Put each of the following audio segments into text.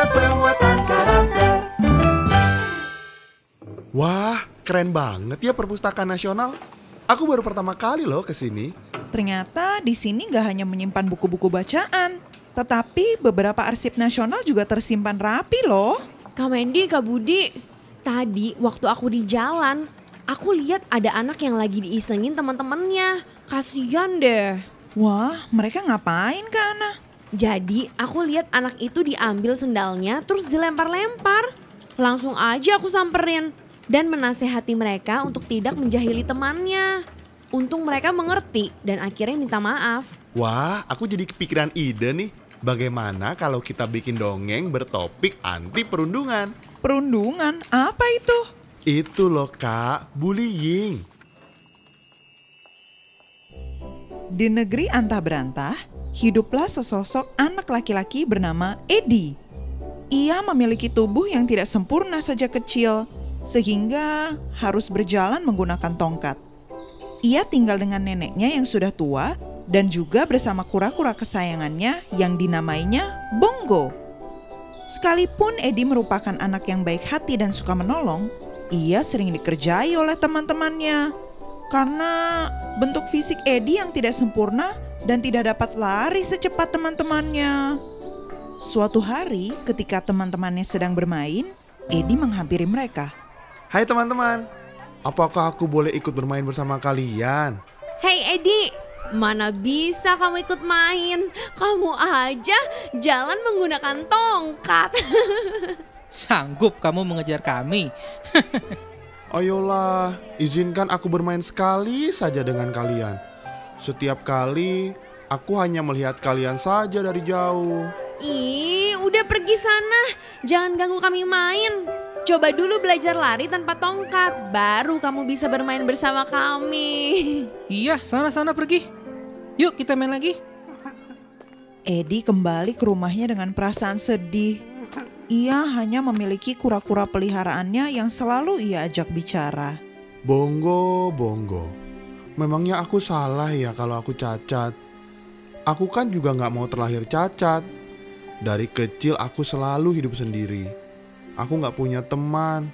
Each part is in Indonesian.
Pusat Pembuatan Karakter. Wah, keren banget ya perpustakaan nasional. Aku baru pertama kali loh ke sini. Ternyata di sini nggak hanya menyimpan buku-buku bacaan, tetapi beberapa arsip nasional juga tersimpan rapi loh. Kak Mendy, Kak Budi, tadi waktu aku di jalan, aku lihat ada anak yang lagi diisengin teman-temannya. Kasian deh. Wah, mereka ngapain ke Ana? Jadi aku lihat anak itu diambil sendalnya terus dilempar-lempar. Langsung aja aku samperin dan menasehati mereka untuk tidak menjahili temannya. Untung mereka mengerti dan akhirnya minta maaf. Wah, aku jadi kepikiran ide nih. Bagaimana kalau kita bikin dongeng bertopik anti perundungan? Perundungan, apa itu? Itu loh kak, bullying. Di negeri antah berantah, hiduplah sesosok anak laki-laki bernama Edi. Ia memiliki tubuh yang tidak sempurna saja kecil, sehingga harus berjalan menggunakan tongkat. Ia tinggal dengan neneknya yang sudah tua dan juga bersama kura-kura kesayangannya yang dinamainya Bongo. Sekalipun Edi merupakan anak yang baik hati dan suka menolong, ia sering dikerjai oleh teman-temannya. Karena bentuk fisik Edi yang tidak sempurna dan tidak dapat lari secepat teman-temannya. Suatu hari ketika teman-temannya sedang bermain, Edi menghampiri mereka. Hai teman-teman, apakah aku boleh ikut bermain bersama kalian? Hei Edi, mana bisa kamu ikut main? Kamu aja jalan menggunakan tongkat. Sanggup kamu mengejar kami? Ayolah, izinkan aku bermain sekali saja dengan kalian. Setiap kali, aku hanya melihat kalian saja dari jauh. Ih, udah pergi sana. Jangan ganggu kami main. Coba dulu belajar lari tanpa tongkat, baru kamu bisa bermain bersama kami. Iya, sana-sana pergi. Yuk kita main lagi. Edi kembali ke rumahnya dengan perasaan sedih. Ia hanya memiliki kura-kura peliharaannya yang selalu ia ajak bicara. Bongo, bongo. Memangnya aku salah ya kalau aku cacat? Aku kan juga nggak mau terlahir cacat. Dari kecil aku selalu hidup sendiri. Aku nggak punya teman.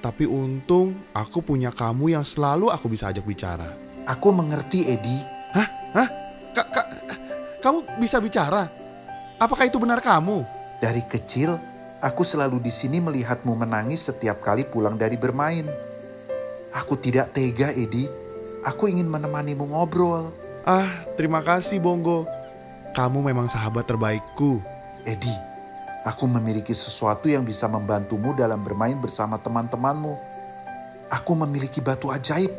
Tapi untung aku punya kamu yang selalu aku bisa ajak bicara. Aku mengerti, Edi. Hah? Kak, kak, kamu bisa bicara? Apakah itu benar kamu? Dari kecil, aku selalu di sini melihatmu menangis setiap kali pulang dari bermain. Aku tidak tega, Edi. Aku ingin menemanimu ngobrol. Ah, terima kasih Bongo. Kamu memang sahabat terbaikku. Edi, aku memiliki sesuatu yang bisa membantumu dalam bermain bersama teman-temanmu. Aku memiliki batu ajaib.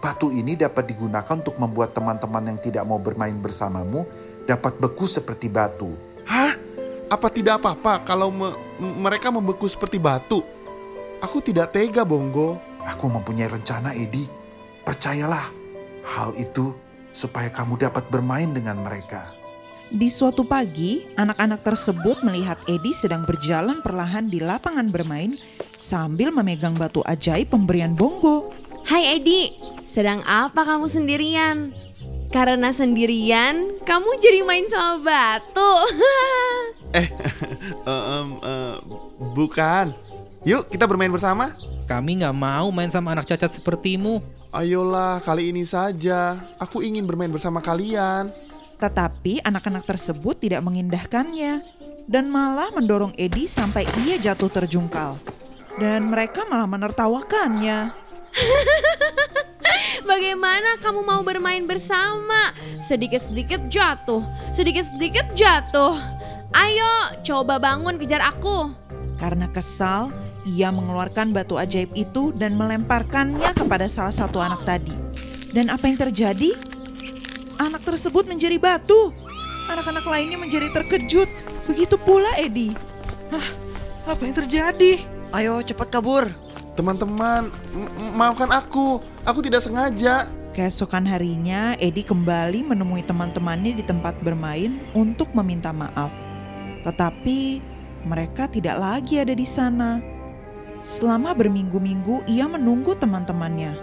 Batu ini dapat digunakan untuk membuat teman-teman yang tidak mau bermain bersamamu dapat beku seperti batu. Hah? Apa tidak apa-apa kalau me- mereka membeku seperti batu? Aku tidak tega, Bongo. Aku mempunyai rencana, Edi. Percayalah, hal itu supaya kamu dapat bermain dengan mereka. Di suatu pagi, anak-anak tersebut melihat Edi sedang berjalan perlahan di lapangan bermain sambil memegang batu ajaib pemberian Bongo. Hai Edi, sedang apa kamu sendirian? Karena sendirian, kamu jadi main sama batu. Eh, em, eh, bukan. Yuk kita bermain bersama. Kami nggak mau main sama anak cacat sepertimu. Ayolah, kali ini saja. Aku ingin bermain bersama kalian. Tetapi anak-anak tersebut tidak mengindahkannya dan malah mendorong Edi sampai ia jatuh terjungkal. Dan mereka malah menertawakannya. Bagaimana kamu mau bermain bersama? Sedikit-sedikit jatuh, sedikit-sedikit jatuh. Ayo, coba bangun kejar aku. Karena kesal, ia mengeluarkan batu ajaib itu dan melemparkannya kepada salah satu anak tadi. Dan apa yang terjadi? Anak tersebut menjadi batu. Anak-anak lainnya menjadi terkejut. Begitu pula Edi. Apa yang terjadi? Ayo cepat kabur. Teman-teman, maafkan aku. Aku tidak sengaja. Keesokan harinya, Edi kembali menemui teman-temannya di tempat bermain untuk meminta maaf. Tetapi mereka tidak lagi ada di sana. Selama berminggu-minggu, ia menunggu teman-temannya,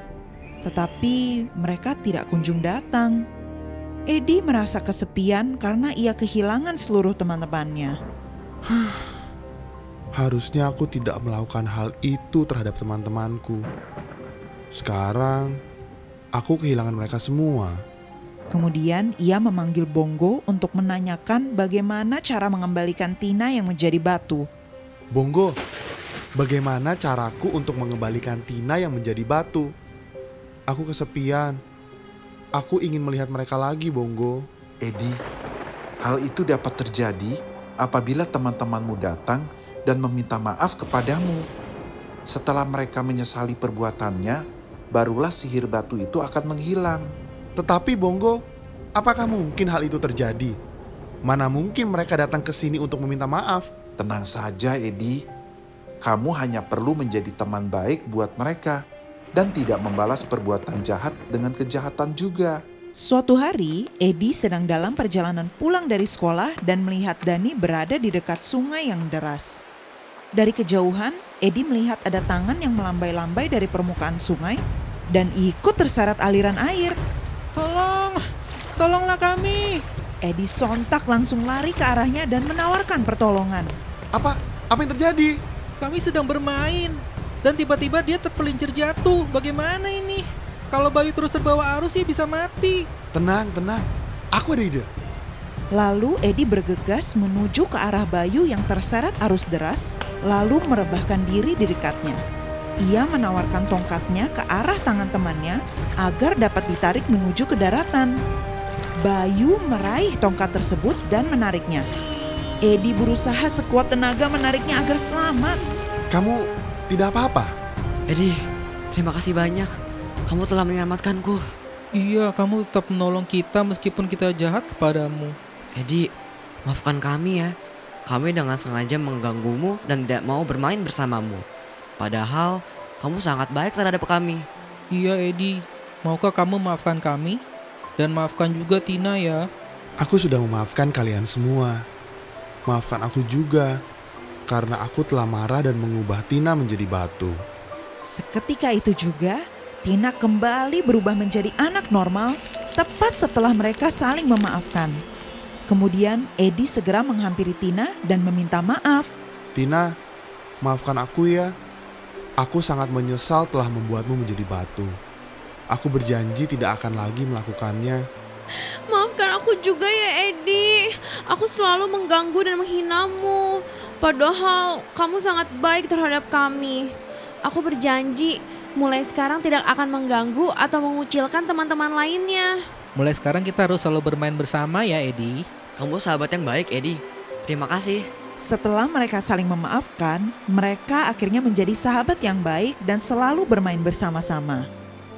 tetapi mereka tidak kunjung datang. Edi merasa kesepian karena ia kehilangan seluruh teman-temannya. Harusnya aku tidak melakukan hal itu terhadap teman-temanku. Sekarang, aku kehilangan mereka semua. Kemudian ia memanggil Bongo untuk menanyakan bagaimana cara mengembalikan Tina yang menjadi batu. Bongo, bagaimana caraku untuk mengembalikan Tina yang menjadi batu? Aku kesepian. Aku ingin melihat mereka lagi, Bongo. Edi, hal itu dapat terjadi apabila teman-temanmu datang dan meminta maaf kepadamu. Setelah mereka menyesali perbuatannya, barulah sihir batu itu akan menghilang. Tetapi Bongo, apakah mungkin hal itu terjadi? Mana mungkin mereka datang ke sini untuk meminta maaf? Tenang saja, Edi. Kamu hanya perlu menjadi teman baik buat mereka dan tidak membalas perbuatan jahat dengan kejahatan juga. Suatu hari, Edi sedang dalam perjalanan pulang dari sekolah dan melihat Dani berada di dekat sungai yang deras. Dari kejauhan, Edi melihat ada tangan yang melambai-lambai dari permukaan sungai dan ikut terseret aliran air. Tolong, tolonglah kami. Edi sontak langsung lari ke arahnya dan menawarkan pertolongan. Apa? Apa yang terjadi? Kami sedang bermain dan tiba-tiba dia terpelincir jatuh. Bagaimana ini? Kalau Bayu terus terbawa arus ya bisa mati. Tenang, tenang. Aku ada ide. Lalu Edi bergegas menuju ke arah Bayu yang terseret arus deras, lalu merebahkan diri di dekatnya. Ia menawarkan tongkatnya ke arah tangan temannya agar dapat ditarik menuju ke daratan. Bayu meraih tongkat tersebut dan menariknya. Edi berusaha sekuat tenaga menariknya agar selamat. Kamu tidak apa-apa? Edi, terima kasih banyak. Kamu telah menyelamatkanku. Iya, kamu tetap menolong kita meskipun kita jahat kepadamu. Edi, maafkan kami ya. Kami dengan sengaja mengganggumu dan tidak mau bermain bersamamu. Padahal kamu sangat baik terhadap kami. Iya, Edi. Maukah kamu maafkan kami? Dan maafkan juga Tina ya. Aku sudah memaafkan kalian semua. Maafkan aku juga, karena aku telah marah dan mengubah Tina menjadi batu. Seketika itu juga, Tina kembali berubah menjadi anak normal tepat setelah mereka saling memaafkan. Kemudian Edi segera menghampiri Tina dan meminta maaf. Tina, maafkan aku ya. Aku sangat menyesal telah membuatmu menjadi batu. Aku berjanji tidak akan lagi melakukannya. Maafkan aku juga ya Edi. Aku selalu mengganggu dan menghinamu. Padahal kamu sangat baik terhadap kami. Aku berjanji mulai sekarang tidak akan mengganggu atau mengucilkan teman-teman lainnya. Mulai sekarang kita harus selalu bermain bersama ya, Edi. Kamu sahabat yang baik, Edi. Terima kasih. Setelah mereka saling memaafkan, mereka akhirnya menjadi sahabat yang baik dan selalu bermain bersama-sama.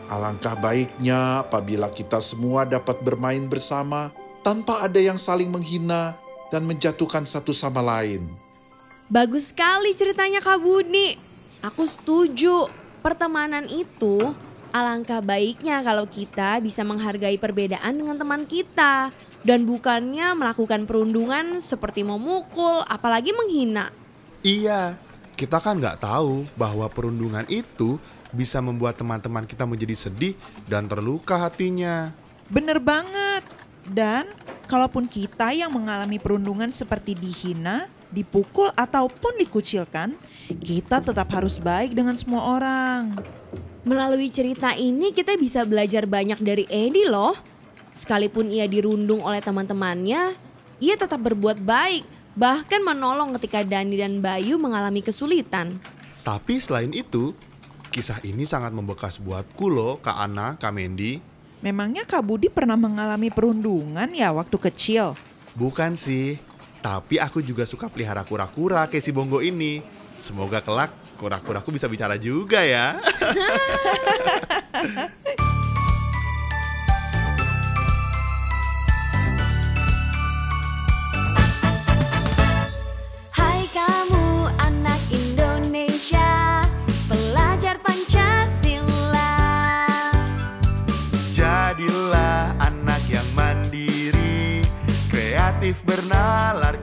Alangkah baiknya apabila kita semua dapat bermain bersama tanpa ada yang saling menghina dan menjatuhkan satu sama lain. Bagus sekali ceritanya Kak Budi. Aku setuju. Pertemanan itu alangkah baiknya kalau kita bisa menghargai perbedaan dengan teman kita. Dan bukannya melakukan perundungan seperti memukul, apalagi menghina. Iya, kita kan nggak tahu bahwa perundungan itu bisa membuat teman-teman kita menjadi sedih dan terluka hatinya. Bener banget. Dan kalaupun kita yang mengalami perundungan seperti dihina, dipukul ataupun dikucilkan, kita tetap harus baik dengan semua orang. Melalui cerita ini kita bisa belajar banyak dari Edi loh. Sekalipun ia dirundung oleh teman-temannya, ia tetap berbuat baik, bahkan menolong ketika Dani dan Bayu mengalami kesulitan. Tapi selain itu, kisah ini sangat membekas buatku loh, Kak Ana, Kak Mendy. Memangnya Kak Budi pernah mengalami perundungan ya waktu kecil? Bukan sih, tapi aku juga suka pelihara kura-kura kayak si Bongo ini. Semoga kelak kura-kuraku bisa bicara juga ya. bernalar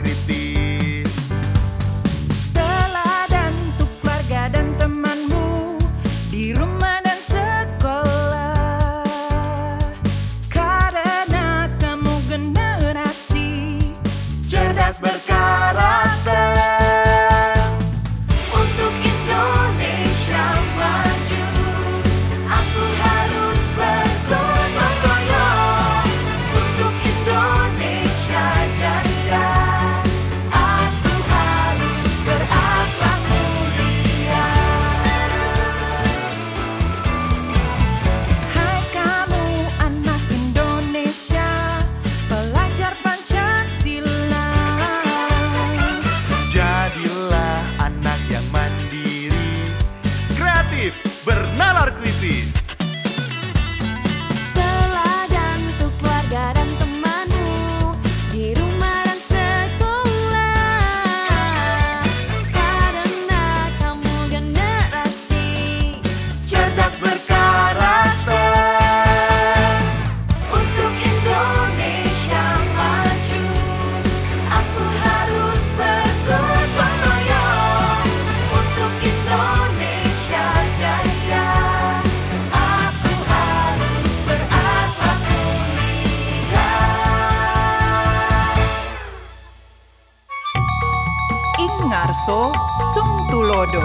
Karso Sung Tulodo.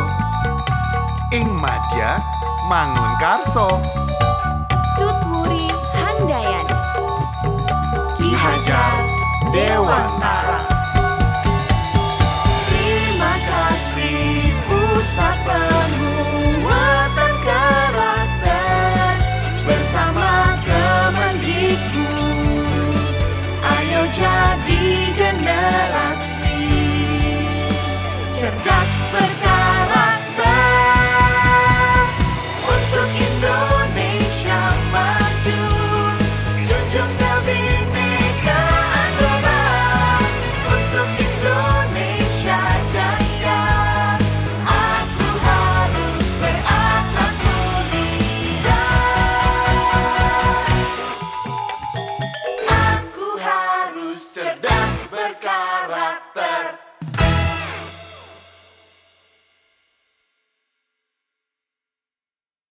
Ing Madya Mangun Karso. Tutmuri Handayani Ki Hajar Dewantara